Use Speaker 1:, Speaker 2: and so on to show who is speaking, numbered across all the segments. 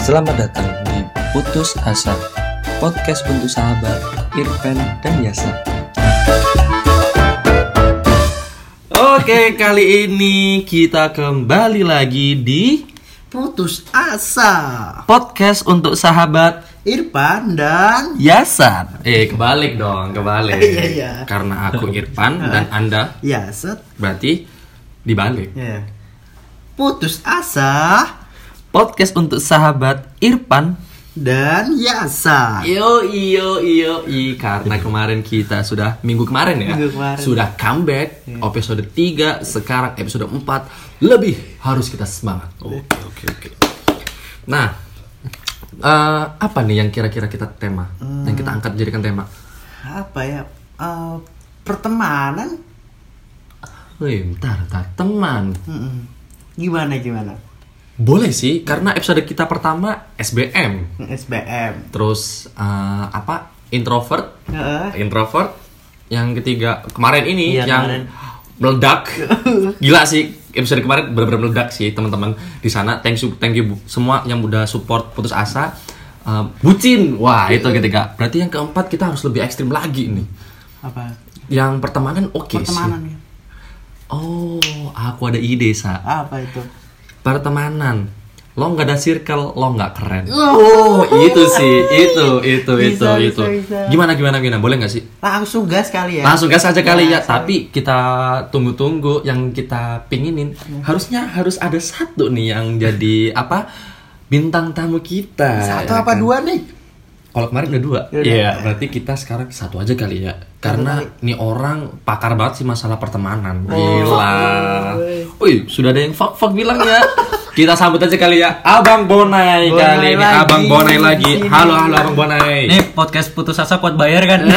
Speaker 1: Selamat datang di Putus Asa, podcast untuk sahabat Irfan dan Yasa. Oke, kali ini kita kembali lagi di
Speaker 2: Putus asa
Speaker 1: podcast untuk sahabat
Speaker 2: Irfan dan
Speaker 1: Yasan. Eh, kebalik dong, kebalik.
Speaker 2: Iya, iya.
Speaker 1: Karena aku Irfan dan Anda
Speaker 2: Yaset
Speaker 1: berarti dibalik.
Speaker 2: ya. Putus asa
Speaker 1: Podcast untuk sahabat Irfan
Speaker 2: dan Yasa
Speaker 1: Iyo iyo iyo i karena kemarin kita sudah minggu kemarin ya
Speaker 2: Minggu kemarin.
Speaker 1: sudah comeback episode 3 sekarang episode 4 lebih harus kita semangat. Oke oke oke. Nah, eh, apa nih yang kira-kira kita tema yang kita angkat jadikan tema?
Speaker 2: Apa ya eh, Pertemanan
Speaker 1: Wih, bentar, bentar, teman.
Speaker 2: Mm-mm. Gimana gimana
Speaker 1: Boleh sih, karena episode kita pertama SBM,
Speaker 2: SBM
Speaker 1: terus eh, apa? Introvert,
Speaker 2: Heeh.
Speaker 1: introvert. Yang ketiga kemarin ini
Speaker 2: Iya,
Speaker 1: yang
Speaker 2: kemarin.
Speaker 1: meledak. Gila sih episode kemarin benar-benar meledak sih teman-teman di sana. Thank you thank you bu- semua yang udah support putus asa. Uh, bucin. Wah itu ketiga. Berarti yang keempat kita harus lebih ekstrim lagi nih.
Speaker 2: Apa?
Speaker 1: Yang pertemanan oke sih.
Speaker 2: Pertemanan ya.
Speaker 1: Oh aku ada ide sa.
Speaker 2: Apa itu
Speaker 1: pertemanan lo nggak ada circle lo nggak keren oh itu sih itu itu itu
Speaker 2: Bisa,
Speaker 1: itu
Speaker 2: bisa, bisa.
Speaker 1: gimana gimana gimana boleh nggak sih
Speaker 2: Langsung gas kali ya
Speaker 1: Langsung gas aja kali ya,
Speaker 2: Gas.
Speaker 1: tapi kita tunggu-tunggu yang kita pinginin. Harusnya harus ada satu nih yang jadi apa? Bintang tamu kita.
Speaker 2: Satu
Speaker 1: ya
Speaker 2: apa
Speaker 1: kan?
Speaker 2: dua nih
Speaker 1: Kalau kemarin udah dua.
Speaker 2: Udah.
Speaker 1: Iya, berarti kita sekarang satu aja kali ya. Karena nih orang pakar banget sih masalah pertemanan. Gila. Wih, sudah ada yang fuck fuck bilang ya. Kita sambut aja kali ya, Abang Bonai,
Speaker 2: Bonai
Speaker 1: kali ini,
Speaker 2: lagi.
Speaker 1: Abang Bonai lagi. Halo, halo Abang Bonai.
Speaker 3: Nih podcast putus asa kuat bayar kan?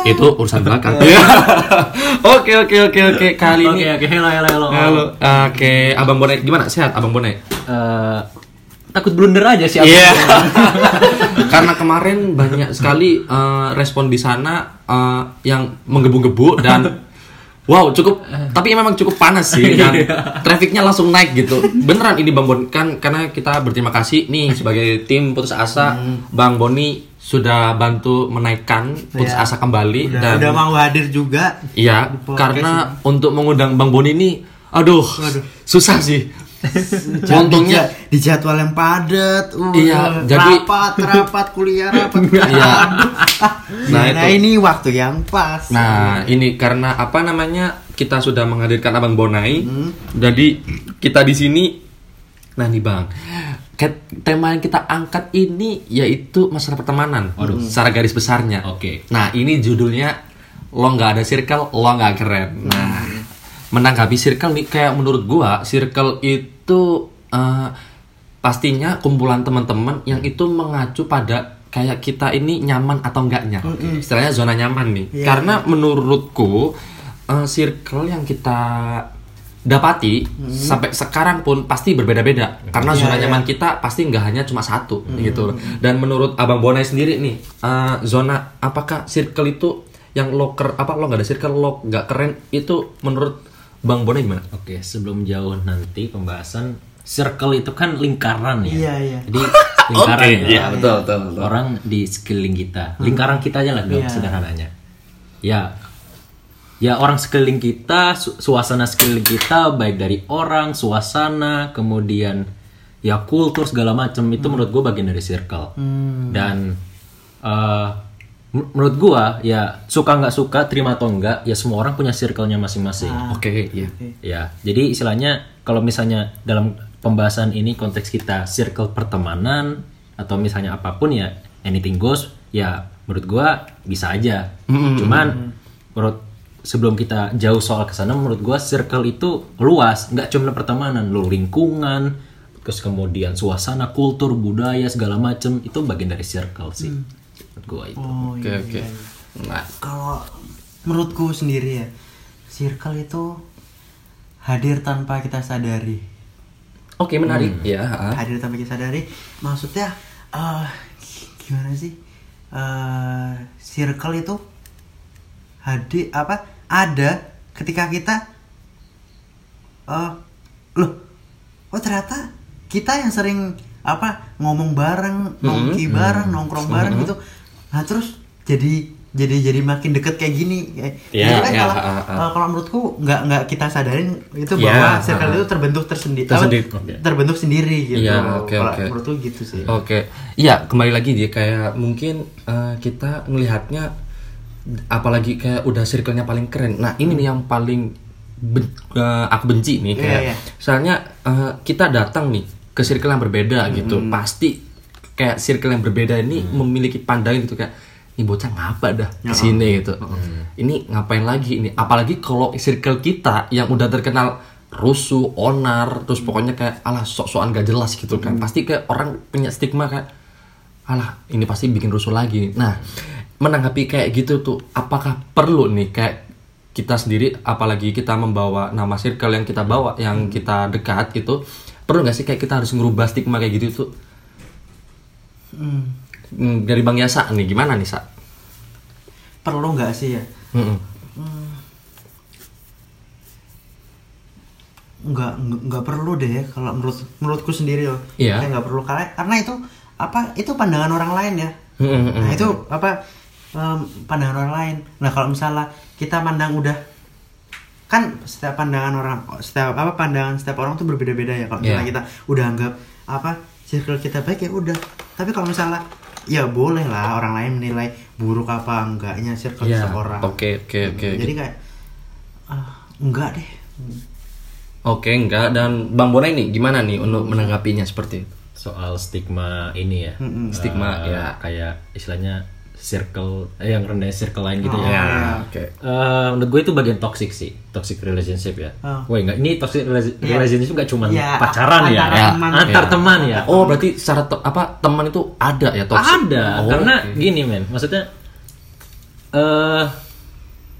Speaker 1: itu urusan belakang. Oke oke oke oke kali
Speaker 3: Oke
Speaker 1: ini.
Speaker 3: oke hello hello hello.
Speaker 1: Halo. Oke, Abang Bonek gimana? Sehat Abang Bonek?
Speaker 3: Eh, takut blunder aja sih. aku.
Speaker 1: Iya. Karena kemarin banyak sekali eh, respon di sana eh, yang menggebu-gebu dan wow cukup tapi memang cukup panas sih dan trafficnya langsung naik gitu. Beneran ini Bang Bon kan karena kita berterima kasih nih sebagai tim putus asa Bang Boni sudah bantu menaikkan putus
Speaker 2: Ya.
Speaker 1: asa kembali
Speaker 2: udah,
Speaker 1: dan
Speaker 2: udah mau hadir juga
Speaker 1: Iya,
Speaker 2: podcast
Speaker 1: karena untuk mengundang Bang Boni ini, aduh,
Speaker 2: Waduh.
Speaker 1: susah sih.
Speaker 2: Jadi
Speaker 1: Untungnya,
Speaker 2: ja- di jadwal yang padat uh,
Speaker 1: Iya, jadi-
Speaker 2: rapat rapat kuliah rapat
Speaker 1: Iya.
Speaker 2: nah,
Speaker 1: Nah, itu.
Speaker 2: ini waktu yang pas
Speaker 1: nah ini karena apa namanya kita sudah menghadirkan Abang Bonai,
Speaker 2: Hmm.
Speaker 1: jadi kita di sini, nah nih Bang, tema yang kita angkat ini yaitu masalah pertemanan, secara garis besarnya.
Speaker 3: Oke.
Speaker 1: Nah ini judulnya lo nggak ada circle, lo nggak keren. Nah menanggapi circle nih kayak menurut gua circle itu eh, pastinya kumpulan teman-teman yang itu mengacu pada kayak kita ini nyaman atau enggaknya. Istilahnya zona nyaman nih.
Speaker 2: Iya,
Speaker 1: Karena menurutku eh, circle yang kita dapati sampai sekarang pun pasti berbeda-beda karena
Speaker 2: Iya,
Speaker 1: zona
Speaker 2: iya.
Speaker 1: nyaman kita pasti nggak hanya cuma satu gitu loh. dan menurut abang Bonai sendiri nih eh, zona apakah circle itu yang lo ker apa lo nggak ada circle lo nggak keren itu menurut bang Bonai gimana
Speaker 3: Oke sebelum jauh nanti pembahasan circle itu kan lingkaran ya.
Speaker 2: Iya, iya.
Speaker 3: Jadi lingkaran
Speaker 1: Oke,
Speaker 3: ya.
Speaker 1: iya, betul, betul, betul.
Speaker 3: Orang di sekeliling kita, lingkaran kita aja lah
Speaker 2: Iya.
Speaker 3: sederhananya. Ya, ya orang sekeliling kita, su- suasana sekeliling kita baik dari orang, suasana, kemudian ya kultur segala macam itu menurut gue bagian dari circle. Dan eh, men- menurut gue ya suka nggak suka, terima atau enggak, ya semua orang punya circle-nya masing-masing.
Speaker 1: oke iya
Speaker 3: Ya, jadi istilahnya kalau misalnya dalam pembahasan ini konteks kita circle pertemanan atau misalnya apa pun ya anything goes ya menurut gua bisa aja. Cuman menurut sebelum kita jauh soal ke sana menurut gua circle itu luas, nggak cuma pertemanan, lo lingkungan, terus kemudian suasana, kultur, budaya segala macem itu bagian dari circle sih. Menurut gua itu.
Speaker 2: oh
Speaker 1: oke
Speaker 2: iya,
Speaker 1: oke
Speaker 2: iya.
Speaker 1: nah.
Speaker 2: Kalau menurutku sendiri ya circle itu hadir tanpa kita sadari.
Speaker 1: Oke menarik. Ya ha.
Speaker 2: hadir tanpa kita sadari. Maksudnya eh gimana sih? Eh circle itu hadir apa ada ketika kita eh loh oh ternyata kita yang sering apa ngomong bareng nongki bareng nongkrong bareng gitu nah terus jadi jadi jadi makin deket kayak gini.
Speaker 1: Iya,
Speaker 2: jadi kan
Speaker 1: iya,
Speaker 2: kalau uh, kalau menurutku nggak nggak kita sadarin itu
Speaker 1: Iya,
Speaker 2: bahwa circle
Speaker 1: ah, ah.
Speaker 2: itu terbentuk tersendiri
Speaker 1: Tersendiri,
Speaker 2: terbentuk sendiri gitu.
Speaker 1: Iya, oke,
Speaker 2: Kalau
Speaker 1: oke.
Speaker 2: menurutku gitu sih.
Speaker 1: Oke, iya kembali lagi dia kayak mungkin eh, kita ngelihatnya apalagi kayak udah circle-nya paling keren. Nah ini nih yang paling ben- eh, aku benci nih kayak,
Speaker 2: Iya, iya.
Speaker 1: soalnya eh, kita datang nih ke circle yang berbeda gitu, pasti kayak circle yang berbeda ini memiliki pandangan gitu kayak ini bocah ngapa dah
Speaker 2: Ya,
Speaker 1: di sini gitu. Ini ngapain lagi ini? Apalagi kalau circle kita yang udah terkenal rusuh, onar, terus pokoknya kayak alah sok-sokan gak jelas gitu kan. Pasti kayak orang punya stigma kayak alah ini pasti bikin rusuh lagi. Nah, menanggapi kayak gitu tuh apakah perlu nih kayak kita sendiri apalagi kita membawa nama circle yang kita bawa yang kita dekat gitu perlu nggak sih kayak kita harus ngerubah stigma kayak gitu tuh
Speaker 2: Hmm,
Speaker 1: Hmm, dari Bang Yasa nih gimana nih Sa?
Speaker 2: perlu nggak sih ya
Speaker 1: Mm-mm.
Speaker 2: nggak nggak- nggak perlu deh ya, kalau menurut menurutku sendiri loh
Speaker 1: Iya.
Speaker 2: Kayak nggak perlu karena karena itu apa itu pandangan orang lain ya nah itu apa em, pandangan orang lain nah kalau misalnya kita pandang udah kan setiap pandangan orang setiap apa pandangan setiap orang tuh berbeda-beda ya kalau misalnya
Speaker 1: Iya.
Speaker 2: kita udah anggap apa circle kita baik ya udah tapi kalau misalnya ya boleh lah orang lain menilai buruk apa enggaknya circle
Speaker 1: Ya,
Speaker 2: seseorang
Speaker 1: oke oke oke.
Speaker 2: jadi kayak ah, enggak deh
Speaker 1: Oke, enggak dan Bang Bona ini gimana nih untuk menanggapinya seperti itu?
Speaker 3: soal stigma ini ya
Speaker 1: Stigma,
Speaker 3: Eh,
Speaker 1: ya.
Speaker 3: kayak istilahnya circle eh, yang rendah circle lain gitu
Speaker 2: Oh,
Speaker 3: ya
Speaker 1: oke.
Speaker 3: Eh, menurut gue itu bagian toxic sih, toxic relationship ya.
Speaker 2: Oh.
Speaker 3: Woi, enggak ini toxic
Speaker 2: Iya.
Speaker 3: relationship gak cuma
Speaker 2: Iya,
Speaker 3: pacaran ya, ya.
Speaker 2: teman.
Speaker 3: antar
Speaker 1: Iya.
Speaker 3: teman ya.
Speaker 1: Oh, berarti secara te- apa teman itu ada ya toxic?
Speaker 3: Ada,
Speaker 1: Oh,
Speaker 3: karena
Speaker 1: oke.
Speaker 3: gini men, maksudnya eh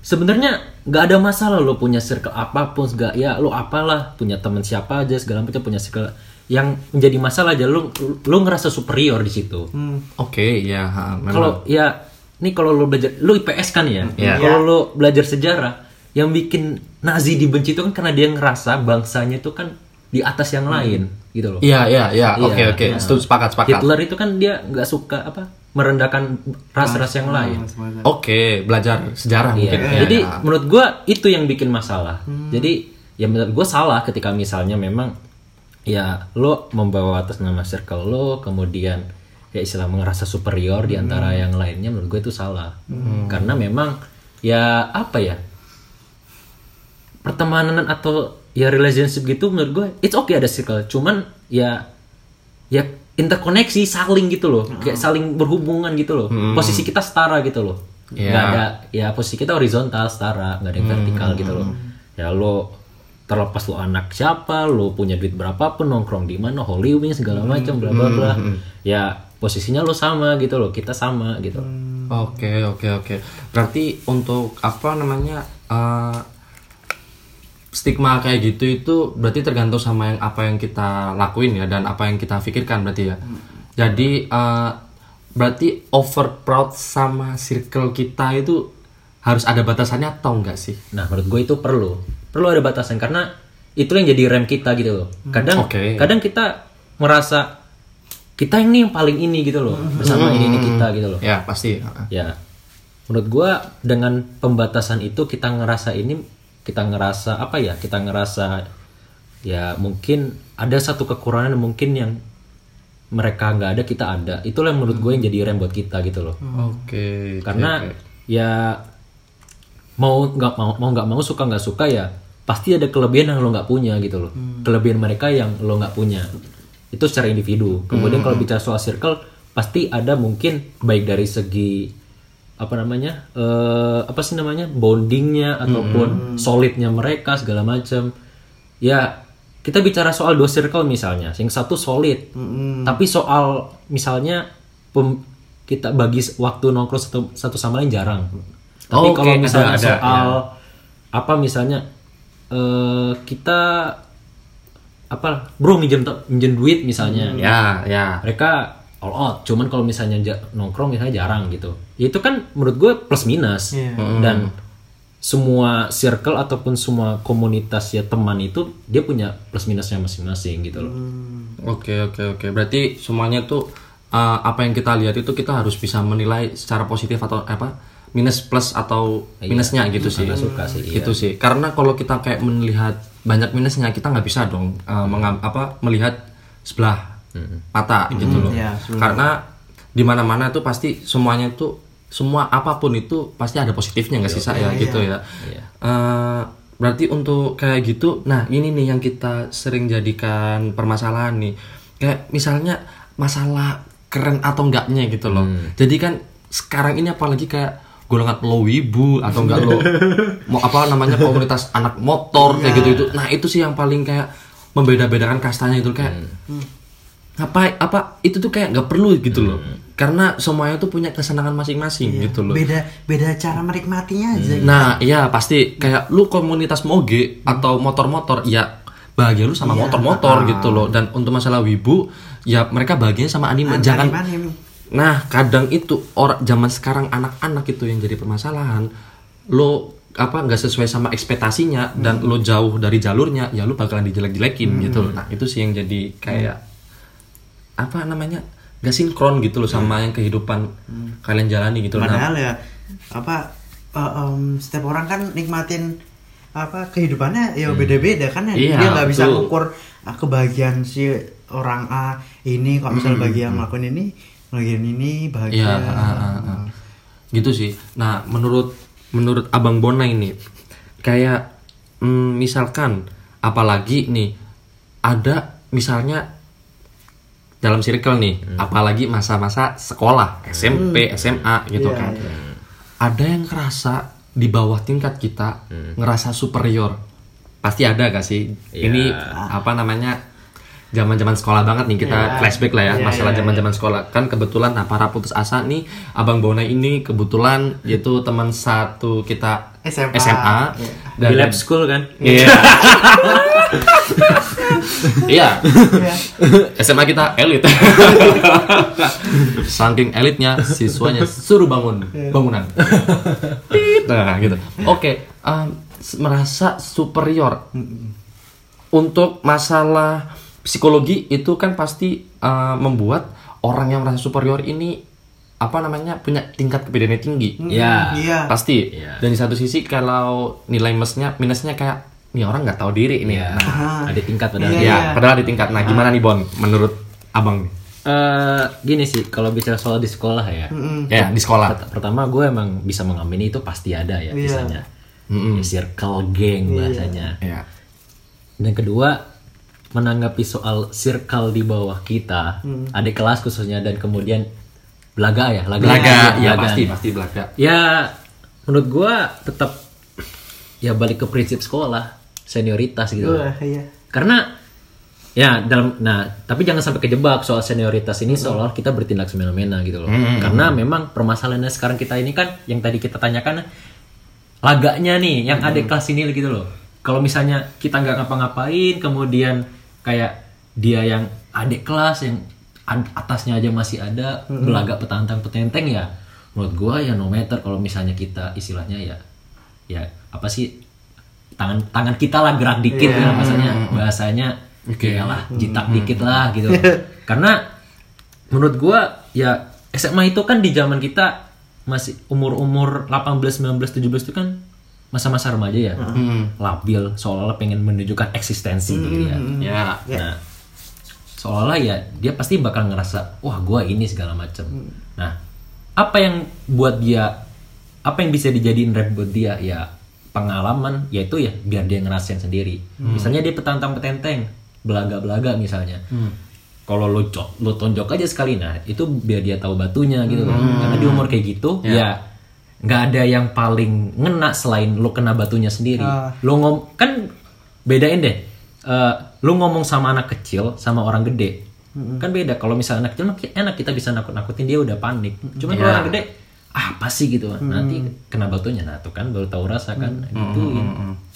Speaker 3: sebenarnya nggak ada masalah lo punya circle apa pun segala ya lo apalah punya teman siapa aja segala macam punya circle yang menjadi masalah aja lo lo ngerasa superior di situ.
Speaker 2: Hmm.
Speaker 1: Oke, ya, ha, memang.
Speaker 3: Kalau ya nih kalau lo belajar lo IPS kan ya.
Speaker 1: Iya.
Speaker 3: Kalau lo belajar sejarah yang bikin Nazi dibenci itu kan karena dia ngerasa bangsanya itu kan di atas yang lain gitu loh.
Speaker 1: Iya, iya, iya.
Speaker 3: Iya,
Speaker 1: Oke, oke. Setuju sepakat, sepakat.
Speaker 3: Hitler itu kan dia nggak suka apa merendahkan ras-ras yang lain.
Speaker 1: Oke, belajar sejarah
Speaker 3: Iya.
Speaker 1: mungkin. Ya,
Speaker 3: Jadi
Speaker 1: ya.
Speaker 3: menurut gua itu yang bikin masalah. Jadi ya menurut gua salah ketika misalnya memang ya lo membawa atas nama circle lo kemudian ya istilah ngerasa superior di antara yang lainnya menurut gue itu salah. Karena memang ya apa ya? pertemanan atau ya relationship gitu menurut gue it's okay ada circle. Cuman ya ya interkoneksi saling gitu loh. Kayak saling berhubungan gitu loh. Posisi kita setara gitu loh.
Speaker 1: Ya.
Speaker 3: nggak ada ya posisi kita horizontal setara nggak ada yang vertikal gitu loh. Ya lo terlepas lo anak siapa lo punya duit berapapun nongkrong di mana Holy Wings segala macam bla bla bla ya posisinya lo sama gitu loh kita sama gitu
Speaker 1: Oke, oke, oke. Berarti untuk apa namanya eh, stigma kayak gitu itu berarti tergantung sama yang apa yang kita lakuin ya dan apa yang kita pikirkan berarti ya. Jadi eh, berarti over proud sama circle kita itu harus ada batasannya atau enggak sih?
Speaker 3: Nah, menurut gue itu perlu. Perlu ada batasan karena itu yang jadi rem kita gitu loh. Kadang
Speaker 1: Oke.
Speaker 3: kadang kita merasa kita ini yang paling ini gitu loh bersama ini ini kita gitu loh.
Speaker 1: Ya pasti.
Speaker 3: Ya. Menurut gua dengan pembatasan itu kita ngerasa ini kita ngerasa apa ya? Kita ngerasa ya mungkin ada satu kekurangan mungkin yang mereka nggak ada kita ada. Itulah yang menurut gue yang jadi rem buat kita gitu loh
Speaker 1: Oke.
Speaker 3: karena
Speaker 1: oke.
Speaker 3: ya mau nggak mau mau nggak mau suka nggak suka ya pasti ada kelebihan yang lo nggak punya gitu loh. Kelebihan mereka yang lo nggak punya. Itu secara individu. Kemudian kalau bicara soal circle pasti ada mungkin baik dari segi apa namanya eh apa sih namanya bondingnya ataupun solidnya mereka segala macam. Ya kita bicara soal dua circle misalnya. Yang satu solid. Tapi soal misalnya pem- kita bagi waktu nongkrong satu, satu sama lain jarang tapi
Speaker 1: Oh,
Speaker 3: kalau
Speaker 1: oke,
Speaker 3: misalnya
Speaker 1: ada, ada,
Speaker 3: soal apa misalnya eh kita apa bro minjem minjem duit misalnya
Speaker 1: Ya, ya.
Speaker 3: mereka all out cuman kalau misalnya nongkrong misalnya jarang gitu Ya itu kan menurut gue plus minus
Speaker 2: Iya.
Speaker 3: dan semua circle ataupun semua komunitas ya teman itu dia punya plus minusnya masing-masing gitu loh.
Speaker 1: Oke oke oke. Berarti semuanya tuh uh, apa yang kita lihat itu kita harus bisa menilai secara positif atau apa minus plus atau minusnya gitu sih.
Speaker 3: Suka sih, iya.
Speaker 1: Itu sih. Karena kalau kita kayak melihat banyak minusnya kita nggak bisa dong uh, mengam- apa melihat sebelah mata gitu loh.
Speaker 2: iya.
Speaker 1: Karena di mana-mana tuh pasti semuanya tuh semua apa pun itu pasti ada positifnya nggak sih saya gitu ya.
Speaker 3: Iya.
Speaker 1: Eh, berarti untuk kayak gitu, nah ini nih yang kita sering jadikan permasalahan nih. Kayak misalnya masalah keren atau enggaknya gitu loh. Jadi kan sekarang ini apalagi kayak golongan lo wibu atau enggak lo mau apa namanya komunitas anak motor kayak gitu itu. Nah itu sih yang paling kayak membeda-bedakan kastanya itu kayak apa apa itu tuh kayak nggak perlu gitu loh. Karena semuanya tuh punya kesenangan masing-masing gitu loh.
Speaker 2: beda beda cara menikmatinya aja
Speaker 1: Nah, iya pasti kayak lu komunitas moge atau motor-motor ya bahagia lu sama motor-motor gitu loh. Dan untuk masalah wibu ya mereka bahagianya sama anime. Jangan
Speaker 2: Anime-anime.
Speaker 1: Nah, kadang itu orang zaman sekarang anak-anak itu yang jadi permasalahan. Lo apa nggak sesuai sama ekspektasinya dan lo jauh dari jalurnya, ya lo bakalan dijelek-jelekin gitu loh. Nah, itu sih yang jadi kayak apa namanya? gak sinkron gitu loh sama yang kehidupan kalian jalani gitu. Nah,
Speaker 2: padahal ya apa eh, em, setiap orang kan nikmatin apa kehidupannya ya beda-beda kan ya
Speaker 1: Iya,
Speaker 2: dia nggak bisa
Speaker 1: betul.
Speaker 2: mengukur ah, kebahagiaan si orang A ini kalau misalnya bagi yang melakukan ini bagian ini bahagia
Speaker 1: Iya, ah, ah, ah. gitu sih. Nah, menurut menurut Abang Bona ini kayak mm, misalkan apalagi nih ada misalnya dalam circle nih, apalagi masa-masa sekolah, SMP, SMA gitu
Speaker 2: Iya,
Speaker 1: kan. Ada yang ngerasa di bawah tingkat kita, ngerasa superior. Pasti ada gak sih? Ini apa namanya? Zaman-zaman sekolah banget nih kita
Speaker 2: Iya.
Speaker 1: flashback lah ya,
Speaker 2: Iya,
Speaker 1: masalah
Speaker 2: iya,
Speaker 1: zaman-zaman sekolah. Kan kebetulan nah para putus asa nih, Abang Bona ini kebetulan yaitu teman satu kita
Speaker 2: SMA.
Speaker 1: SMA
Speaker 3: Di lab school kan.
Speaker 1: Iya. Iya. SMA kita elit. Saking elitnya siswanya suruh bangun bangunan. Nah, gitu. Oke, um, s- merasa superior. Untuk masalah psikologi itu kan pasti uh, membuat orang yang merasa superior ini apa namanya punya tingkat kepedean tinggi.
Speaker 3: Ya.
Speaker 2: iya
Speaker 1: Pasti.
Speaker 3: Iya.
Speaker 1: Dan di satu sisi kalau nilai minusnya minusnya kayak nih orang nggak tahu diri ini.
Speaker 3: Iya.
Speaker 1: Nah,
Speaker 3: Ada tingkat padahal.
Speaker 2: Iya,
Speaker 1: ya,
Speaker 2: iya.
Speaker 1: padahal di tingkat. Nah, gimana nih Bon menurut Abang nih?
Speaker 3: Eh, gini sih, kalau bicara soal di sekolah ya.
Speaker 1: Ya, di sekolah.
Speaker 3: Pert- Pertama gue emang bisa mengamini itu pasti ada ya,
Speaker 2: Iya.
Speaker 3: misalnya. Ya, circle gang bahasanya.
Speaker 1: Ya.
Speaker 3: Dan kedua, menanggapi soal circle di bawah kita, adik kelas khususnya dan kemudian belaga ya, laga.
Speaker 1: Belaga, ya
Speaker 3: belaga
Speaker 1: pasti pasti belaga.
Speaker 3: Ya, menurut gua tetap ya balik ke prinsip sekolah, senioritas gitu.
Speaker 2: Wah, iya
Speaker 3: Karena ya dalam nah, tapi jangan sampai kejebak soal senioritas ini seolah kita bertindak semena-mena gitu loh. Karena memang permasalahannya sekarang kita ini kan yang tadi kita tanyakan laganya nih yang ada kelas ini gitu loh. Kalau misalnya kita nggak ngapa-ngapain kemudian kayak dia yang adik kelas yang atasnya aja masih ada belaga petantang petenteng ya. Menurut gua ya no matter kalau misalnya kita istilahnya ya ya apa sih tangan tangan kita lah gerak dikit ya bahasanya bahasanya
Speaker 1: Oke.
Speaker 3: ya lah jitak dikit lah gitu. Karena menurut gua ya SMA itu kan di zaman kita masih umur-umur 18 19 17 itu kan masa-masa remaja ya labil seolah-olah pengen menunjukkan eksistensi diri ya.
Speaker 1: Ya.
Speaker 3: Nah, seolah-olah ya dia pasti bakal ngerasa wah gua ini segala macem. Nah, apa yang buat dia apa yang bisa dijadiin rap buat dia? Ya pengalaman yaitu ya biar dia ngerasain sendiri. Misalnya dia petantang petenteng, belaga-belaga misalnya. Kalau lo cok, lo tonjok aja sekali nah itu biar dia tahu batunya gitu kan. Karena di umur kayak gitu ya nggak ada yang paling ngena selain lo kena batunya sendiri. Lo ngom kan bedain deh. Eh, lo ngomong sama anak kecil sama orang gede kan beda. Kalau misalnya anak kecil mah enak kita bisa nakut-nakutin dia udah panik. Cuman kalau orang gede "Ah, apa sih gitu nanti kena batunya nah tuh kan baru tahu rasa kan gituin.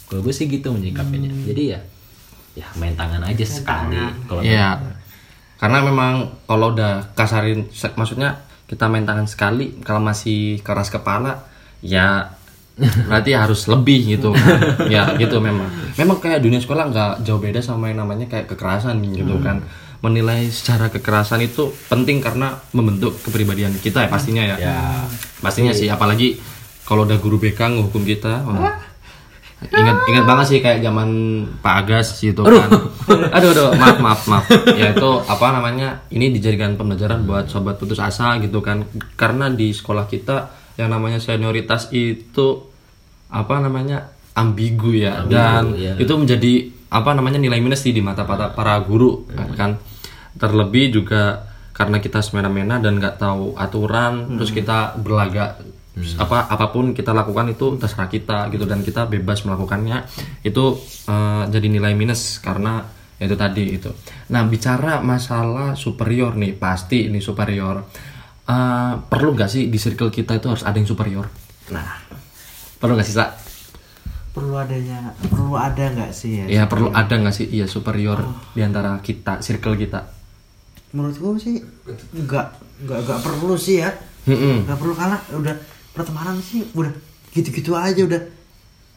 Speaker 3: Kalau gue sih gitu menyikapinya. Jadi ya ya main tangan aja sekali. Kalau
Speaker 1: Iya. Karena memang kalau udah kasarin maksudnya kita main tangan sekali kalau masih keras kepala ya berarti harus lebih gitu kan. ya gitu memang. Memang kayak dunia sekolah nggak jauh beda sama yang namanya kayak kekerasan gitu kan. Menilai secara kekerasan itu penting karena membentuk kepribadian kita ya pastinya ya, pastinya sih apalagi kalau udah guru BK ngehukum kita wah. Ingat ingat banget sih kayak zaman Pak Agas gitu kan. Aduh aduh maaf maaf maaf. Ya itu apa namanya ini dijadikan pembelajaran buat sobat putus asa gitu kan. Karena di sekolah kita yang namanya senioritas itu apa namanya ambigu ya. Dan
Speaker 3: ya.
Speaker 1: itu menjadi apa namanya nilai minus sih di mata para, para guru kan. Terlebih juga karena kita semena-mena dan nggak tahu aturan terus kita berlagak apa apa pun kita lakukan itu terserah kita gitu dan kita bebas melakukannya itu eh, jadi nilai minus karena itu tadi itu. Nah bicara masalah superior nih pasti ini superior. Eh, perlu nggak sih di circle kita itu harus ada yang superior? Nah. Perlu nggak sih Sa?
Speaker 2: perlu adanya perlu ada nggak sih ya?
Speaker 1: Ya perlu ada nggak sih? Iya superior di antara kita circle kita.
Speaker 2: Menurutku sih nggak nggak nggak perlu sih ya. Nggak perlu karena udah pertemanan sih udah gitu-gitu aja udah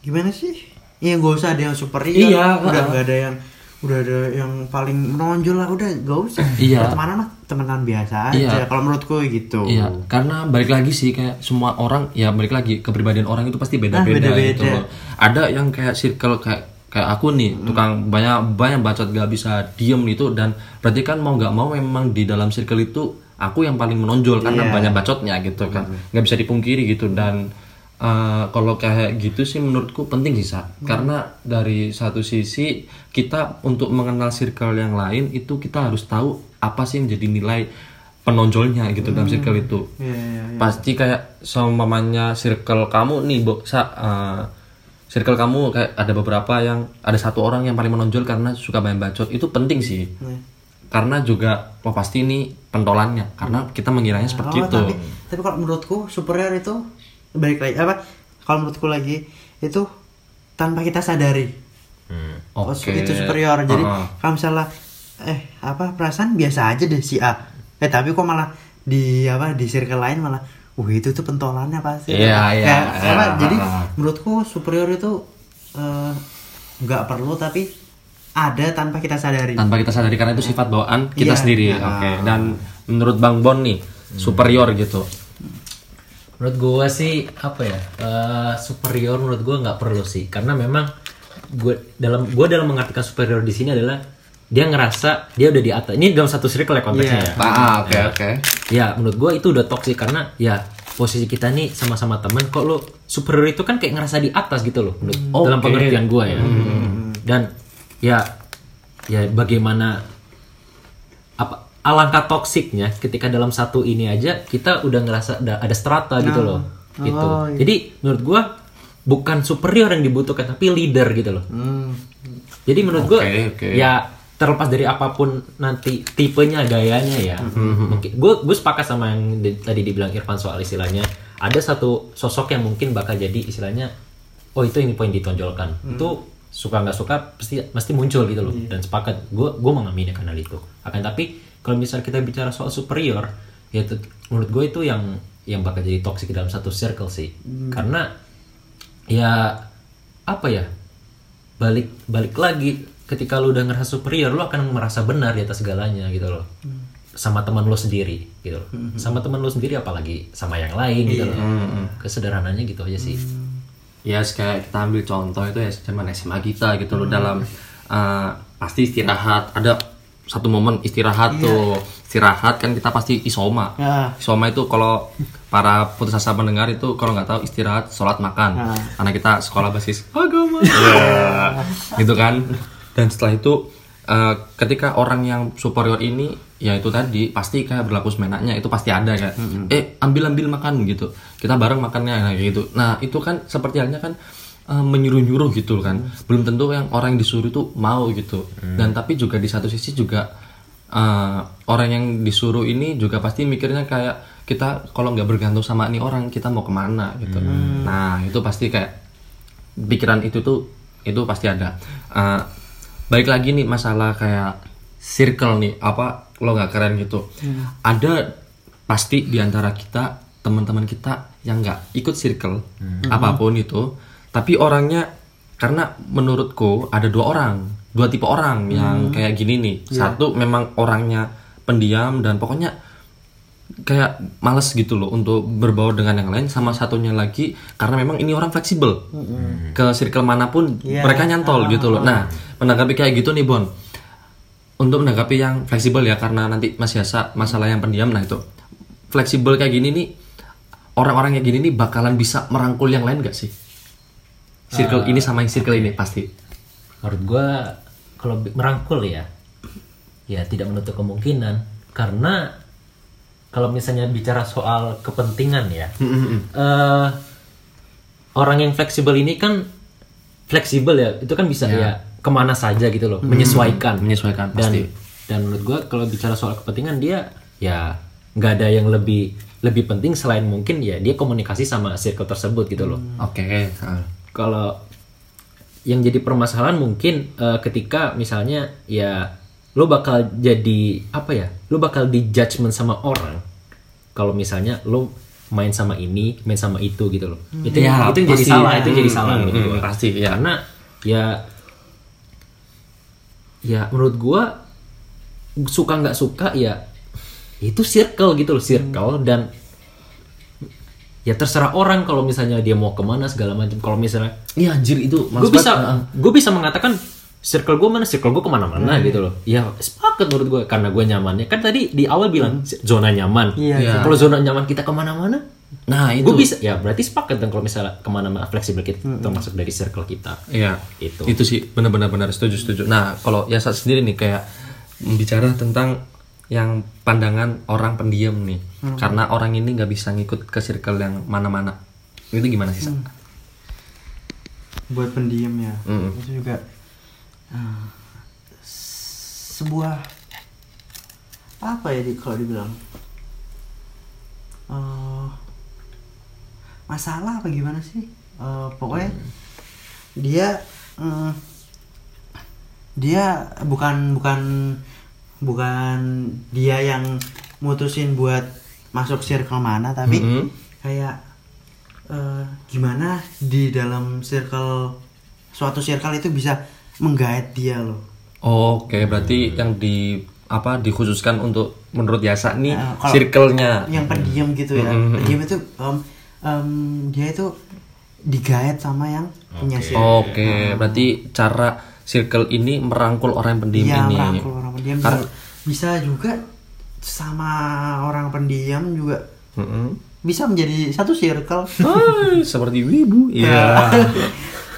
Speaker 2: gimana sih ya nggak usah ada yang superior
Speaker 1: Iya,
Speaker 2: udah nggak ada yang udah ada yang paling menonjol lah udah gak usah
Speaker 1: Iya.
Speaker 2: pertemanan mah temenan biasa aja
Speaker 1: Iya.
Speaker 2: kalau menurutku gitu
Speaker 1: Iya, karena balik lagi sih kayak semua orang ya balik lagi kepribadian orang itu pasti beda-beda
Speaker 2: Ah, beda-beda.
Speaker 1: gitu loh. Ada yang kayak circle kayak kayak aku nih, tukang banyak banyak bacot gak bisa diem gitu dan berarti kan mau nggak mau memang di dalam circle itu aku yang paling menonjol karena
Speaker 2: Iya.
Speaker 1: banyak bacotnya gitu kan. nggak bisa dipungkiri gitu dan eh, kalau kayak gitu sih menurutku penting sih Sa. karena dari satu sisi kita untuk mengenal circle yang lain itu kita harus tahu apa sih yang jadi nilai penonjolnya gitu dalam circle itu
Speaker 2: Iya, iya, iya.
Speaker 1: pasti kayak seumpamanya circle kamu nih Bo, sa, eh, circle kamu kayak ada beberapa yang ada satu orang yang paling menonjol karena suka banyak bacot itu penting sih
Speaker 2: Iya.
Speaker 1: Karena juga wah pasti ini pentolannya. Karena kita mengiranya seperti
Speaker 2: Oh,
Speaker 1: itu.
Speaker 2: tapi tapi kalau menurutku superior itu balik lagi apa kalau menurutku lagi itu tanpa kita sadari. Oh,
Speaker 1: Oke.
Speaker 2: itu superior. Jadi
Speaker 1: Heeh.
Speaker 2: kalau misalnya eh apa perasaan biasa aja deh si A. Eh tapi kok malah di apa di circle lain malah wah itu tuh pentolannya pasti.
Speaker 1: Iya, iya,
Speaker 2: Kayak,
Speaker 1: iya,
Speaker 2: apa, jadi menurutku superior itu eh, nggak perlu tapi ada tanpa kita sadari.
Speaker 1: Tanpa kita sadari karena itu sifat bawaan kita
Speaker 2: Iya,
Speaker 1: sendiri
Speaker 2: iya.
Speaker 1: oke. Dan menurut Bang Bon nih superior gitu.
Speaker 3: Menurut gua sih apa ya eh, superior menurut gua nggak perlu sih. Karena memang gue dalam gua dalam mengartikan superior di sini adalah dia ngerasa dia udah di atas. Ini dalam satu circle ya konteksnya
Speaker 2: Iya.
Speaker 3: ya.
Speaker 1: Ah oke oke.
Speaker 3: Ya menurut gua itu udah toksik karena ya posisi kita nih sama-sama temen kok lo superior itu kan kayak ngerasa di atas gitu loh menurut
Speaker 1: Oke.
Speaker 3: dalam pengertian gua ya. Dan ya ya bagaimana apa alangkah toksiknya ketika dalam satu ini aja kita udah ngerasa ada, ada strata gitu loh gitu
Speaker 2: Oh, iya.
Speaker 3: jadi menurut gua bukan superior yang dibutuhkan tapi leader gitu loh
Speaker 2: Hmm.
Speaker 3: jadi menurut gua
Speaker 1: Oke, oke.
Speaker 3: ya terlepas dari apa pun nanti tipenya gayanya ya. Mungkin gue gue sepakat sama yang di- tadi dibilang Irfan soal istilahnya ada satu sosok yang mungkin bakal jadi istilahnya oh itu ini poin ditonjolkan. Itu suka nggak suka pasti pasti muncul gitu loh. Dan sepakat gue gue mengamini karena itu. Akan tapi kalau misal kita bicara soal superior ya itu menurut gue itu yang yang bakal jadi toxic dalam satu circle sih. Karena ya apa ya balik balik lagi ketika lu udah ngerasa superior lu akan merasa benar di atas segalanya gitu loh. Sama teman lu sendiri gitu loh. Sama teman lu sendiri apalagi sama yang lain gitu loh. Kesederhananya gitu aja sih
Speaker 1: ya kayak kita ambil contoh itu ya zaman SMA kita gitu loh dalam uh, pasti istirahat ada satu momen istirahat tuh. Istirahat kan kita pasti isoma.
Speaker 2: Ya.
Speaker 1: isoma itu kalau para putus asa mendengar itu kalau nggak tahu istirahat sholat makan. Karena kita sekolah basis agama. Ya, gitu kan. Dan setelah itu uh, ketika orang yang superior ini ya itu tadi pasti kayak berlaku semenaknya itu pasti ada kayak eh ambil ambil makan gitu. Kita bareng makannya nah, kayak gitu. Nah itu kan seperti halnya kan uh, menyuruh-nyuruh gitu kan. Belum tentu yang orang yang disuruh itu mau gitu. Dan tapi juga di satu sisi juga uh, orang yang disuruh ini juga pasti mikirnya kayak kita kalau nggak bergantung sama ini orang kita mau ke mana gitu. Nah itu pasti kayak pikiran itu tuh itu pasti ada. Uh, balik lagi nih masalah kayak circle nih apa lo nggak keren gitu. Ada pasti di antara kita teman-teman kita yang nggak ikut circle apa pun itu tapi orangnya karena menurutku ada dua orang dua tipe orang yang kayak gini nih. Satu memang orangnya pendiam dan pokoknya kayak males gitu loh untuk berbaur dengan yang lain sama satunya lagi karena memang ini orang fleksibel ke circle mana pun
Speaker 2: Iya.
Speaker 1: mereka nyantol gitu loh. Nah menanggapi kayak gitu nih Bon untuk menanggapi yang fleksibel ya karena nanti masih ada masalah yang pendiam nah itu. Fleksibel kayak gini nih orang-orang kayak gini nih bakalan bisa merangkul yang lain gak sih? Circle ini sama yang circle ini pasti.
Speaker 3: Menurut gua kalau merangkul ya ya tidak menutup kemungkinan. Karena kalau misalnya bicara soal kepentingan ya eh, orang yang fleksibel ini kan fleksibel ya itu kan bisa ya, ke mana saja gitu loh menyesuaikan.
Speaker 1: Menyesuaikan
Speaker 3: dan
Speaker 1: pasti.
Speaker 3: dan menurut gua kalau bicara soal kepentingan dia ya nggak ada yang lebih lebih penting selain mungkin ya dia komunikasi sama circle tersebut gitu loh.
Speaker 1: Oke ah.
Speaker 3: kalau yang jadi permasalahan mungkin eh, ketika misalnya ya lo bakal jadi apa ya lo bakal di judgment sama orang kalau misalnya lo main sama ini main sama itu gitu loh. Itu
Speaker 1: Ya,
Speaker 3: itu yang jadi salah itu yang jadi
Speaker 1: Hmm,
Speaker 3: salah
Speaker 1: hmm,
Speaker 3: menurut
Speaker 1: hmm,
Speaker 3: gua.
Speaker 1: pasti, ya.
Speaker 3: karena ya ya menurut gua suka nggak suka ya itu circle gitu loh circle dan ya terserah orang kalau misalnya dia mau ke mana segala macam. Kalau misalnya
Speaker 1: Iya anjir itu
Speaker 3: gue bisa
Speaker 1: ah.
Speaker 3: gue bisa mengatakan circle gue mana circle gue ke mana-mana gitu loh. Ya sepakat menurut gue karena gue nyamannya. Kan tadi di awal bilang zona nyaman.
Speaker 2: Iya,
Speaker 1: Iya.
Speaker 3: kalau zona nyaman kita ke mana-mana
Speaker 1: nah itu
Speaker 3: gue bisa ya berarti sepakat dong kalau misalnya ke mana-mana fleksibel kita termasuk dari circle kita
Speaker 1: Iya,
Speaker 3: Itu.
Speaker 1: itu sih benar-benar benar setuju setuju. Nah, kalau ya saat sendiri nih kayak bicara tentang yang pandangan orang pendiam nih, karena orang ini nggak bisa ngikut ke circle yang mana-mana. Itu gimana sih? Sa?
Speaker 2: buat pendiam ya
Speaker 1: Mm-mm.
Speaker 2: itu juga s- sebuah apa ya di kalau dibilang Eh, masalah apa gimana sih Eh, pokoknya dia mm, dia bukan bukan bukan dia yang mutusin buat masuk circle mana tapi
Speaker 1: Mhm.
Speaker 2: kayak eh, gimana di dalam circle suatu circle itu bisa menggait dia loh
Speaker 1: Oke, berarti yang di apa dikhususkan untuk menurut Yasa nih
Speaker 2: kalau-
Speaker 1: circle-nya.
Speaker 2: yang pendiam gitu ya
Speaker 1: Mhm.
Speaker 2: pendiam itu em, em, dia itu digait sama yang punya circle
Speaker 1: Oke, berarti cara circle ini merangkul orang yang pendiam
Speaker 2: Iya,
Speaker 1: ini.
Speaker 2: merangkul orang pendiam
Speaker 1: Karena-
Speaker 2: bisa juga sama orang pendiam juga
Speaker 1: Mm-mm.
Speaker 2: bisa menjadi satu circle
Speaker 1: Hai, seperti wibu. Iya.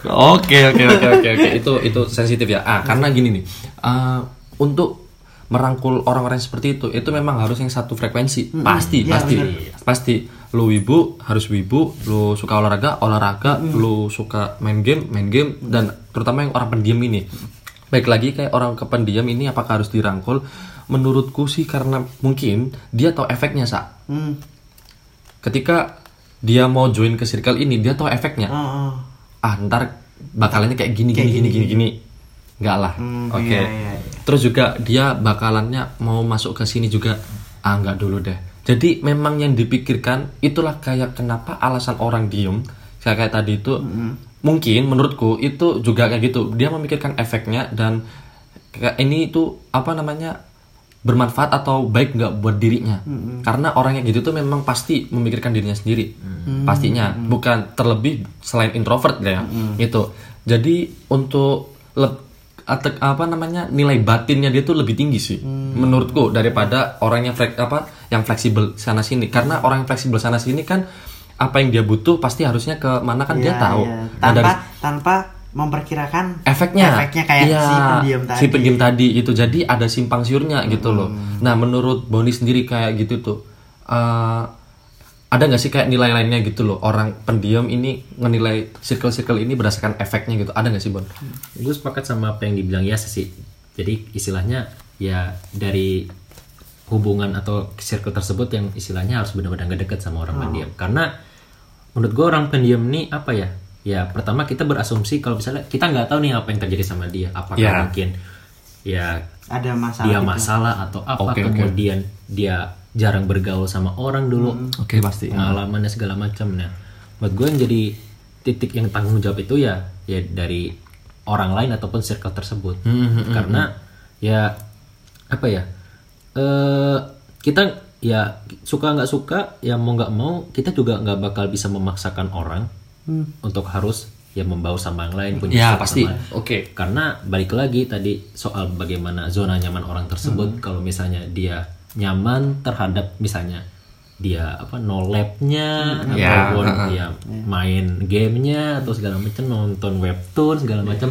Speaker 1: Oke oke oke oke oke itu itu sensitif ya. Ah karena gini nih. ah, untuk merangkul orang-orang seperti itu itu memang harus yang satu frekuensi. Pasti
Speaker 2: Iya,
Speaker 1: pasti
Speaker 2: benar.
Speaker 1: pasti. Lu wibu harus wibu, lu suka olahraga olahraga, lu suka main game main game dan terutama yang orang pendiam ini. Baik lagi kayak orang kependiam ini apakah harus dirangkul? Menurutku sih karena mungkin dia tahu efeknya sa
Speaker 2: hmm.
Speaker 1: ketika dia mau join ke circle ini dia tahu efeknya
Speaker 2: oh, oh.
Speaker 1: ah ntar bakalannya kayak gini gini gini gini gini enggak lah
Speaker 2: Hmm,
Speaker 1: oke
Speaker 2: iya, iya, iya.
Speaker 1: Terus juga dia bakalannya mau masuk ke sini juga. Ah enggak dulu deh. Jadi memang yang dipikirkan itulah kayak kenapa alasan orang diem kayak kayak tadi itu mungkin menurutku itu juga kayak gitu. Dia memikirkan efeknya dan kayak ini itu apa namanya bermanfaat atau baik nggak buat dirinya. Karena orang yang gitu tuh memang pasti memikirkan dirinya sendiri. Pastinya. Bukan terlebih selain introvert ya itu jadi untuk leb- ate- apa namanya nilai batinnya dia tuh lebih tinggi sih menurutku daripada orang yang flek, apa yang fleksibel sana sini. Karena orang yang fleksibel sana sini kan apa yang dia butuh pasti harusnya ke mana kan dia
Speaker 2: Iya,
Speaker 1: tahu. Nah,
Speaker 2: tanpa
Speaker 1: dari-
Speaker 2: tanpa memperkirakan
Speaker 1: efeknya.
Speaker 2: efeknya kayak
Speaker 1: Iya,
Speaker 2: si pendiam tadi.
Speaker 1: si pendiam tadi itu. Jadi ada simpang siurnya gitu loh. Nah menurut Boni sendiri kayak gitu tuh eh, ada nggak sih kayak nilai lainnya gitu loh orang pendiam ini menilai circle-circle ini berdasarkan efeknya gitu ada nggak sih Bon?
Speaker 3: gue sepakat sama apa yang dibilang ya sih jadi istilahnya ya dari hubungan atau circle tersebut yang istilahnya harus benar-benar nggak deket sama orang pendiam karena menurut gue orang pendiam nih apa ya ya pertama kita berasumsi kalau misalnya kita nggak tahu nih apa yang terjadi sama dia apakah
Speaker 1: Ya.
Speaker 3: mungkin ya
Speaker 2: ada masalah
Speaker 3: dia
Speaker 2: gitu.
Speaker 3: masalah atau apa
Speaker 1: oke.
Speaker 3: kemudian dia jarang bergaul sama orang dulu.
Speaker 1: Oke pasti.
Speaker 3: pengalamannya segala macam. Nah buat gue yang jadi titik yang tanggung jawab itu ya ya dari orang lain ataupun circle tersebut. Karena ya apa ya eh kita ya suka nggak suka ya mau nggak mau kita juga nggak bakal bisa memaksakan orang untuk harus ya membaur sama yang lain punya
Speaker 1: Ya pasti. Oke.
Speaker 3: Karena balik lagi tadi soal bagaimana zona nyaman orang tersebut. Kalau misalnya dia nyaman terhadap misalnya dia apa no labnya
Speaker 1: Ya,
Speaker 3: ataupun
Speaker 1: ha-ha.
Speaker 3: dia main gamenya atau segala macam nonton webtoon segala macam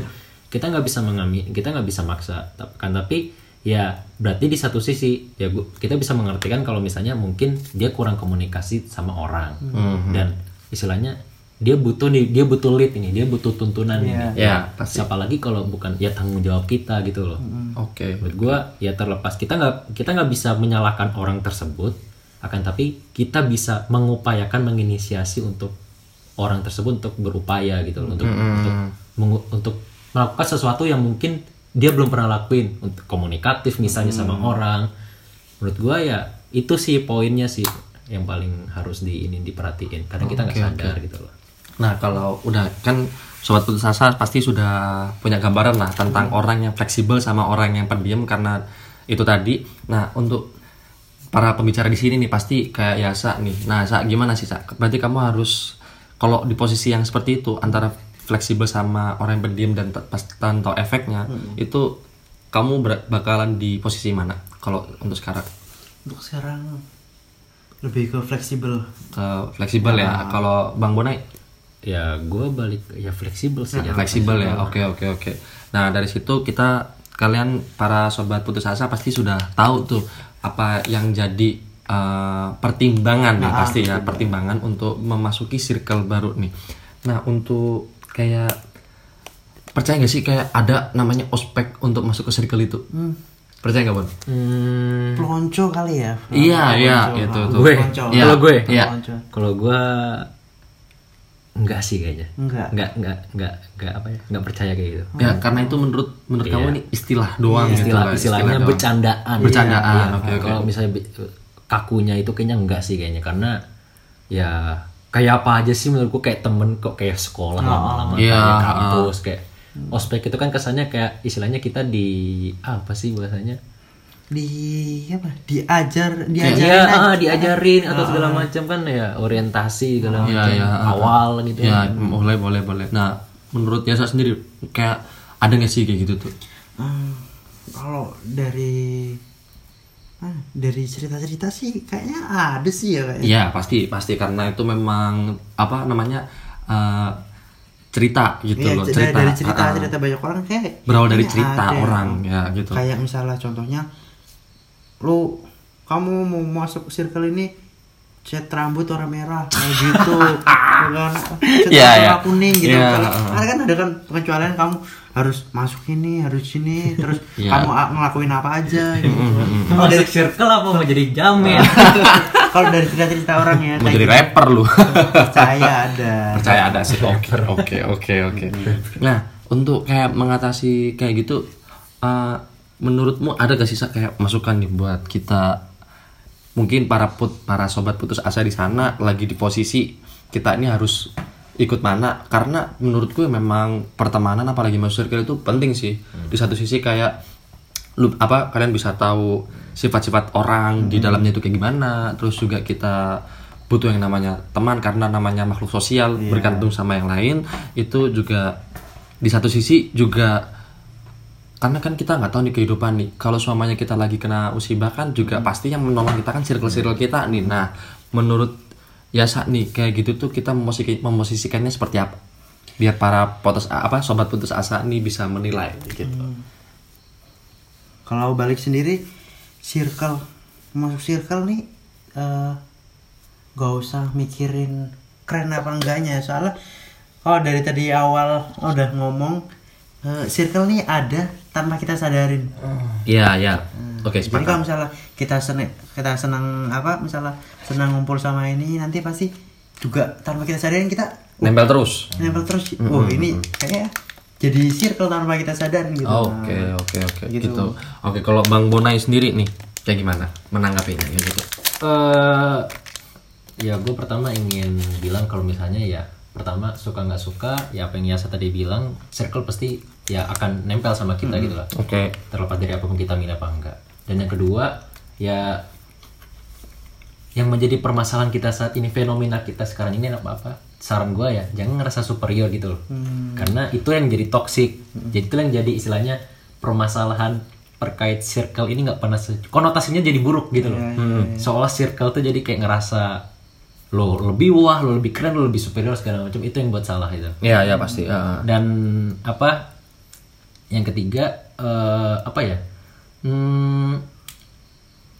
Speaker 3: kita nggak bisa mengambil kita nggak bisa maksa. Kan tapi ya berarti di satu sisi ya gua- kita bisa mengartikan kalau misalnya mungkin dia kurang komunikasi sama orang. Dan istilahnya dia butuh nih dia butuh lead ini dia butuh tuntunan ini.
Speaker 1: Ya pasti.
Speaker 3: siapa lagi kalau bukan ya tanggung jawab kita gitu loh.
Speaker 1: Oke.
Speaker 3: menurut gua ya terlepas kita nggak kita nggak bisa menyalahkan orang tersebut akan tapi kita bisa mengupayakan menginisiasi untuk orang tersebut untuk berupaya gitu loh untuk untuk mengu- untuk melakukan sesuatu yang mungkin dia belum pernah lakuin. Untuk komunikatif misalnya sama orang. Menurut gua ya itu sih poinnya sih yang paling harus di ini diperhatiin. Karena kita nggak sadar gitu loh
Speaker 1: Nah kalau udah kan sobat putus asa pasti sudah punya gambaran lah tentang orang yang fleksibel sama orang yang pendiam karena itu tadi. Nah untuk para pembicara di sini nih pasti kayak Yasa nih. Nah Sa gimana sih Sa? Berarti kamu harus kalau di posisi yang seperti itu antara fleksibel sama orang yang pendiam dan pas tahu efeknya itu kamu bakalan di posisi mana kalau untuk sekarang
Speaker 2: untuk sekarang lebih ke fleksibel
Speaker 1: ke fleksibel ya kalau Bang Bonai
Speaker 3: ya gua balik ya fleksibel sih ya
Speaker 1: fleksibel ya oke oke oke nah dari situ kita kalian para sobat putus asa pasti sudah tahu tuh apa yang jadi eh, pertimbangan nih pasti ya pertimbangan untuk memasuki circle baru nih nah untuk kayak percaya nggak sih kayak ada namanya ospek untuk masuk ke circle itu percaya nggak bon
Speaker 3: Hmm,
Speaker 2: pelonco kali ya
Speaker 1: Iya, iya, gitu,
Speaker 2: ah.
Speaker 1: tuh.
Speaker 3: gue
Speaker 2: Pelonco.
Speaker 1: Iya.
Speaker 3: kalau gue
Speaker 1: Iya.
Speaker 2: Pelonco.
Speaker 3: kalau gue enggak sih kayaknya.
Speaker 2: Enggak.
Speaker 3: Enggak enggak enggak enggak apa ya? Enggak percaya kayak gitu.
Speaker 1: Ya karena itu menurut menurut kamu ini istilah doang gitu
Speaker 3: istilah
Speaker 1: lah,
Speaker 3: istilahnya
Speaker 1: doang.
Speaker 3: bercandaan.
Speaker 1: Bercandaan,
Speaker 3: Iya,
Speaker 1: oke, oke.
Speaker 3: kalau misalnya be- kakunya itu kayaknya enggak sih kayaknya karena ya kayak apa aja sih menurutku kayak temen kok kayak sekolah lama-lama
Speaker 1: Iya,
Speaker 3: kayak kampus kayak ospek itu kan kesannya kayak istilahnya kita di apa sih bahasanya
Speaker 2: di apa diajar
Speaker 3: Iya,
Speaker 2: diajarin aja.
Speaker 3: ah, diajarin atau segala macam kan ya orientasi segala
Speaker 1: Iya,
Speaker 3: macam
Speaker 1: iya, ah,
Speaker 3: awal gitu.
Speaker 1: Ya, boleh, boleh, boleh. Nah, menurut Yasa sendiri, kayak ada nggak sih kayak gitu tuh?
Speaker 2: Hmm, kalau dari ah, dari cerita-cerita sih kayaknya ada sih ya kayaknya
Speaker 1: Iya, pasti, pasti karena itu memang apa namanya eh, cerita gitu
Speaker 2: Iya,
Speaker 1: loh, cerita.
Speaker 2: dari cerita
Speaker 1: Ah, ah.
Speaker 2: cerita banyak orang kayak
Speaker 1: Berawal dari cerita
Speaker 2: ada.
Speaker 1: orang, ya gitu.
Speaker 2: kayak misalnya contohnya lu kamu mau masuk circle ini cat rambut warna merah kayak gitu bukan cat
Speaker 1: Iya,
Speaker 2: rambut
Speaker 1: iya.
Speaker 2: warna kuning gitu
Speaker 1: Iya,
Speaker 2: Kalau-
Speaker 1: heeh.
Speaker 2: karena kan ada kan pengecualian kamu harus masuk ini harus sini terus
Speaker 1: Iya.
Speaker 2: kamu ngelakuin apa aja gitu
Speaker 3: Mau dari circle apa mau jadi jamet?
Speaker 2: kalau dari cerita-cerita orang ya
Speaker 1: Mau jadi
Speaker 2: gitu,
Speaker 1: rapper lu.
Speaker 2: percaya ada
Speaker 1: Percaya ada sih. Oke, oke, oke, oke. Nah, untuk kayak mengatasi kayak gitu, eh, menurutmu ada gak sih Sa, kayak masukan nih buat kita? Mungkin para put para sobat putus asa di sana lagi di posisi kita ini harus ikut mana? Karena menurutku memang pertemanan apalagi masuk circle itu penting sih. Di satu sisi kayak lu apa kalian bisa tahu sifat-sifat orang di dalamnya itu kayak gimana. Terus juga kita butuh yang namanya teman karena namanya makhluk sosial bergantung sama yang lain. Itu juga di satu sisi juga karena kan kita nggak tahu nih kehidupan nih. Kalau suamanya kita lagi kena musibah kan juga pasti yang menolong kita kan circle-circle kita nih. Nah menurut Yasa nih kayak gitu tuh kita memosisi- memosisikannya seperti apa? Biar para putus apa sobat putus asa nih bisa menilai gitu.
Speaker 2: Kalau balik sendiri circle masuk circle nih eh gak usah mikirin keren apa enggaknya. Soalnya kalau dari tadi awal udah ngomong eh, circle nih ada tanpa kita sadarin
Speaker 1: Iya, iya. Oke,
Speaker 2: jadi kalau
Speaker 1: sepakat.
Speaker 2: misalnya kita seneng kita senang apa misalnya senang ngumpul sama ini nanti pasti juga tanpa kita sadarin kita
Speaker 1: Nempel terus.
Speaker 2: nempel terus oh ini kayaknya jadi circle tanpa kita sadar gitu
Speaker 1: Oke oke oke
Speaker 2: Gitu.
Speaker 1: gitu. Oke kalau Bang Bonai sendiri nih kayak gimana menanggapinya gitu?
Speaker 3: eh ya gue pertama ingin bilang kalau misalnya ya pertama suka nggak suka ya apa yang Yasa tadi bilang circle pasti ya akan nempel sama kita gitu lah.
Speaker 1: Oke.
Speaker 3: terlepas dari apa pun kita milih apa enggak. Dan yang kedua ya yang menjadi permasalahan kita saat ini fenomena kita sekarang ini apa apa? Saran gue ya jangan ngerasa superior gitu loh. Karena itu yang jadi toxic. Jadi itu yang jadi istilahnya permasalahan terkait circle ini nggak pernah konotasinya jadi buruk gitu loh. Hmm. seolah circle tuh jadi kayak ngerasa lo lebih wah lo lebih keren lo lebih superior segala macam itu yang buat salah itu
Speaker 1: Iya ya pasti. ah.
Speaker 3: dan apa yang ketiga eh, apa ya hmm,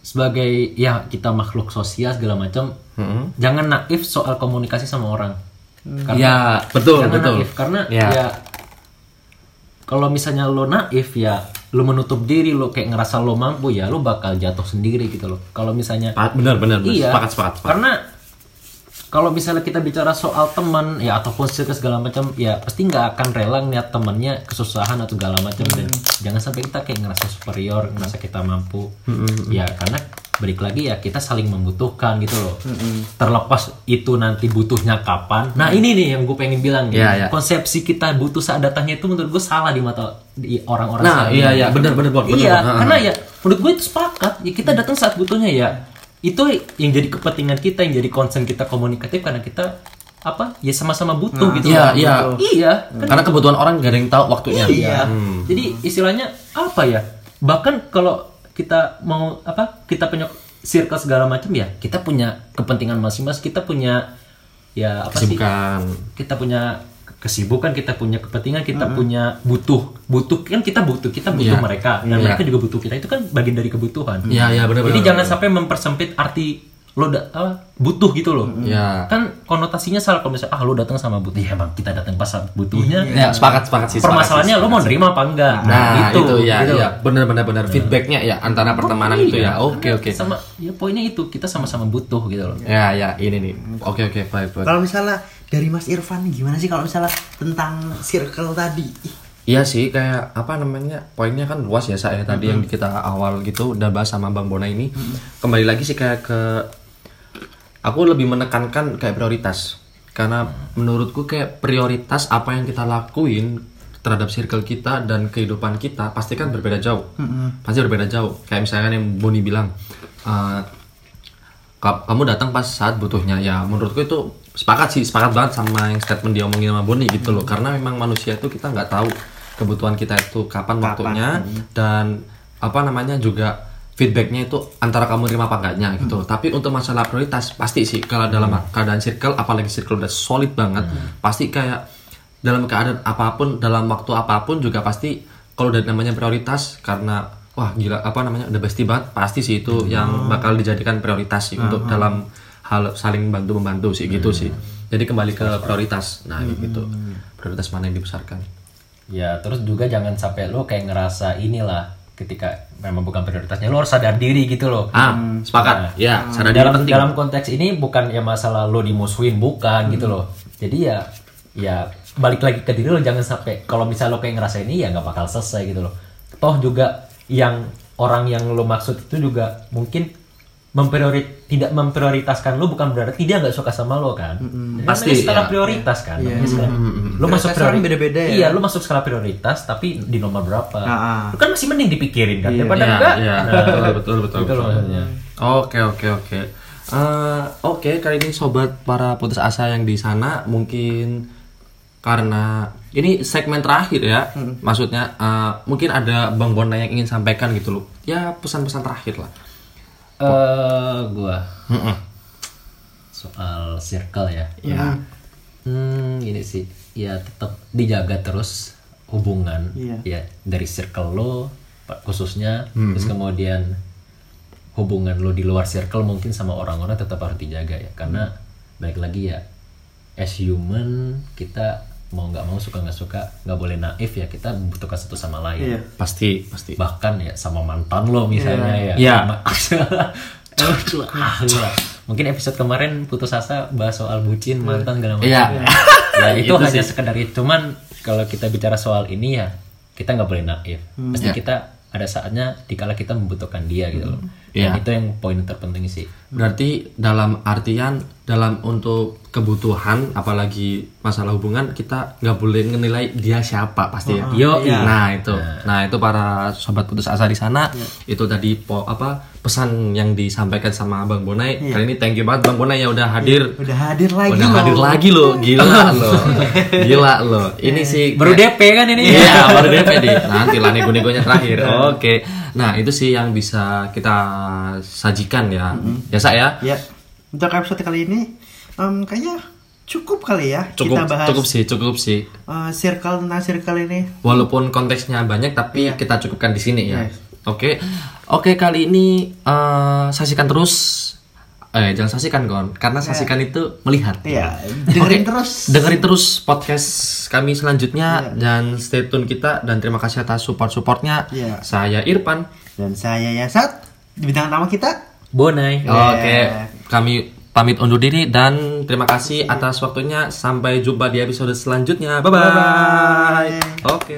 Speaker 3: sebagai ya kita makhluk sosial segala macam
Speaker 1: Mm-mm.
Speaker 3: jangan naif soal komunikasi sama orang
Speaker 1: Ya betul
Speaker 3: jangan
Speaker 1: betul.
Speaker 3: naif karena
Speaker 1: Ya.
Speaker 3: ya kalau misalnya lo naif ya lo menutup diri lo kayak ngerasa lo mampu ya lo bakal jatuh sendiri gitu loh kalau misalnya
Speaker 1: benar benar.
Speaker 3: Iya.
Speaker 1: Sepakat sepakat. sepakat.
Speaker 3: Karena kalau misalnya kita bicara soal teman ya ataupun circle segala macam ya pasti nggak akan rela ngeliat temannya kesusahan atau segala macam dan jangan sampai kita kayak ngerasa superior ngerasa kita mampu. Ya karena balik lagi ya kita saling membutuhkan gitu loh. Terlepas itu nanti butuhnya kapan. Nah ini nih yang gue pengen bilang nih.
Speaker 1: Iya, iya.
Speaker 3: konsepsi kita butuh saat datangnya itu menurut gue salah di mata di orang-orang
Speaker 1: Nah, iya, iya, benar, benar, Bon, benar,
Speaker 3: iya karena ya menurut gue itu sepakat. Ya kita datang saat butuhnya ya itu yang jadi kepentingan kita yang jadi concern kita komunikatif karena kita apa ya sama-sama butuh gitu
Speaker 1: iya,
Speaker 3: loh.
Speaker 1: iya.
Speaker 3: iya kan
Speaker 1: Karena kebutuhan orang gak ada yang tahu waktunya.
Speaker 3: iya jadi istilahnya apa ya bahkan kalau kita mau apa kita punya circle segala macam ya kita punya kepentingan masing-masing kita punya ya apa sih
Speaker 1: Kesibukan.
Speaker 3: kita punya kesibukan kita punya kepentingan kita punya butuh butuh kan kita butuh kita butuh
Speaker 1: Iya.
Speaker 3: mereka dan
Speaker 1: Iya.
Speaker 3: mereka juga butuh kita itu kan bagian dari kebutuhan
Speaker 1: Iya, iya, benar,
Speaker 3: jadi
Speaker 1: benar,
Speaker 3: jangan sampai mempersempit arti lo da- apa, butuh gitu loh
Speaker 1: Iya.
Speaker 3: kan konotasinya salah kalau misalnya ah lo datang sama butuh ya emang kita datang pas butuhnya
Speaker 1: Ya sepakat sepakat sih.
Speaker 3: permasalahannya lo mau nerima apa enggak
Speaker 1: Nah, itu, ya,
Speaker 3: gitu.
Speaker 1: ya, benar benar benar feedbacknya ya antara pertemanan itu ya. Oke oke.
Speaker 3: sama ya poinnya itu kita sama-sama butuh gitu loh
Speaker 1: Ya ya ini nih. Oke oke baik baik.
Speaker 2: kalau misalnya dari Mas Irfan gimana sih kalau misalnya tentang circle tadi?
Speaker 1: Iya sih kayak apa namanya poinnya kan luas ya saya tadi yang kita awal gitu udah bahas sama Bang Bona ini. Kembali lagi sih kayak ke aku lebih menekankan kayak prioritas. Karena menurutku kayak prioritas apa yang kita lakuin terhadap circle kita dan kehidupan kita pasti kan berbeda jauh. Pasti berbeda jauh. Kayak misalkan yang Boni bilang ka- kamu datang pas saat butuhnya. Ya menurutku itu sepakat sih sepakat banget sama yang statement dia omongin sama Boni gitu loh. Karena memang manusia itu kita nggak tahu kebutuhan kita itu kapan, waktunya dan apa namanya juga feedbacknya itu antara kamu terima apa enggaknya gitu tapi untuk masalah prioritas pasti sih kalau dalam keadaan circle apalagi circle udah solid banget pasti kayak dalam keadaan apa pun dalam waktu apa pun juga pasti kalau udah namanya prioritas karena wah gila apa namanya udah pasti banget pasti sih itu yang bakal dijadikan prioritas sih untuk dalam hal saling bantu membantu sih gitu sih. Jadi kembali ke prioritas. Nah gitu. Prioritas mana yang dibesarkan?
Speaker 3: Ya terus juga jangan sampai lo kayak ngerasa inilah ketika memang bukan prioritasnya lo harus sadar diri gitu loh.
Speaker 1: ah sepakat. Ya sadar diri
Speaker 3: dalam
Speaker 1: penting
Speaker 3: dalam konteks ini bukan ya masalah lo dimusuhin bukan gitu loh. Jadi ya ya balik lagi ke diri lo jangan sampai kalau misal lo kayak ngerasa ini ya nggak bakal selesai gitu loh. Toh juga yang orang yang lo maksud itu juga mungkin mempriori tidak memprioritaskan lo bukan berarti dia nggak suka sama lo kan. Jadi
Speaker 1: Pasti,
Speaker 3: skala
Speaker 1: ya.
Speaker 3: prioritas kan. skala- Lo
Speaker 2: Prioritas
Speaker 3: masuk
Speaker 2: orang
Speaker 3: priori-
Speaker 2: beda-beda ya.
Speaker 3: Iya, lu masuk skala prioritas tapi di nomor berapa?
Speaker 2: Ah, ah.
Speaker 3: Lu kan masih mending dipikirin kan daripada
Speaker 1: Iya,
Speaker 3: enggak.
Speaker 1: iya,
Speaker 3: Nah,
Speaker 1: betul, betul, betul,
Speaker 3: Gitu loh
Speaker 1: betul.
Speaker 3: maksudnya.
Speaker 1: Oke oke oke. Eh, Oke kali ini sobat para putus asa yang di sana mungkin karena ini segmen terakhir ya, maksudnya eh, mungkin ada bang Bona yang ingin sampaikan gitu loh. Ya pesan-pesan terakhir lah.
Speaker 3: Eh, gua
Speaker 1: Mm-mm.
Speaker 3: soal circle ya.
Speaker 1: Ya.
Speaker 3: Hmm, ini sih ya tetap dijaga terus hubungan
Speaker 2: Iya.
Speaker 3: ya dari circle lo khususnya terus kemudian hubungan lo di luar circle mungkin sama orang-orang tetap harus dijaga ya karena baik lagi ya as human kita mau nggak mau suka nggak suka nggak boleh naif ya kita membutuhkan satu sama lain
Speaker 2: Iya.
Speaker 1: Pasti pasti.
Speaker 3: bahkan ya sama mantan lo misalnya ya
Speaker 1: Iya.
Speaker 3: Ah, gila. mungkin episode kemarin putus asa bahas soal bucin mantan segala macam
Speaker 1: Iya.
Speaker 3: ya itu
Speaker 1: Itu
Speaker 3: hanya
Speaker 1: sih.
Speaker 3: sekedar itu cuman kalau kita bicara soal ini ya kita nggak boleh naif. Pasti
Speaker 1: Ya.
Speaker 3: kita ada saatnya dikala kita membutuhkan dia gitu loh.
Speaker 1: Iya.
Speaker 3: Dan itu yang poin terpenting sih.
Speaker 1: Berarti dalam artian dalam untuk kebutuhan apalagi masalah hubungan kita nggak boleh menilai dia siapa pasti ya.
Speaker 3: Yo, iya.
Speaker 1: Nah itu, nah itu para sobat putus asa di sana itu tadi po apa pesan yang disampaikan sama Bang Bonai. Kali ini thank you banget Bang Bonai yang udah hadir.
Speaker 2: Udah hadir lagi
Speaker 1: udah
Speaker 2: loh.
Speaker 1: hadir lagi loh, gila loh, gila loh. Ini sih
Speaker 3: Baru DP kan ini.
Speaker 1: Iya, baru DP di. Nanti lah nego-negonya terakhir. Oke. Nah, itu sih yang bisa kita sajikan ya. Biasa ya.
Speaker 2: Ya, untuk episode kali ini em, kayaknya cukup kali ya
Speaker 1: Cukup
Speaker 2: kita bahas
Speaker 1: cukup sih, cukup sih.
Speaker 2: eh, circle tentang circle ini.
Speaker 1: Walaupun konteksnya banyak tapi kita cukupkan di sini ya.
Speaker 2: Yes.
Speaker 1: Oke. Oke, kali ini eh, saksikan terus eh jangan saksikan kon karena saksikan itu melihat.
Speaker 2: Iya, dengerin
Speaker 1: Oke,
Speaker 2: terus.
Speaker 1: Dengerin terus podcast kami selanjutnya dan stay tune kita dan terima kasih atas support-supportnya.
Speaker 2: Iya.
Speaker 1: Saya Irfan.
Speaker 2: Dan saya Yasat, di bintang tamu kita.
Speaker 3: Bonai.
Speaker 1: Oke, kami pamit undur diri dan terima kasih atas waktunya. Sampai jumpa di episode selanjutnya. Bye bye. Oke.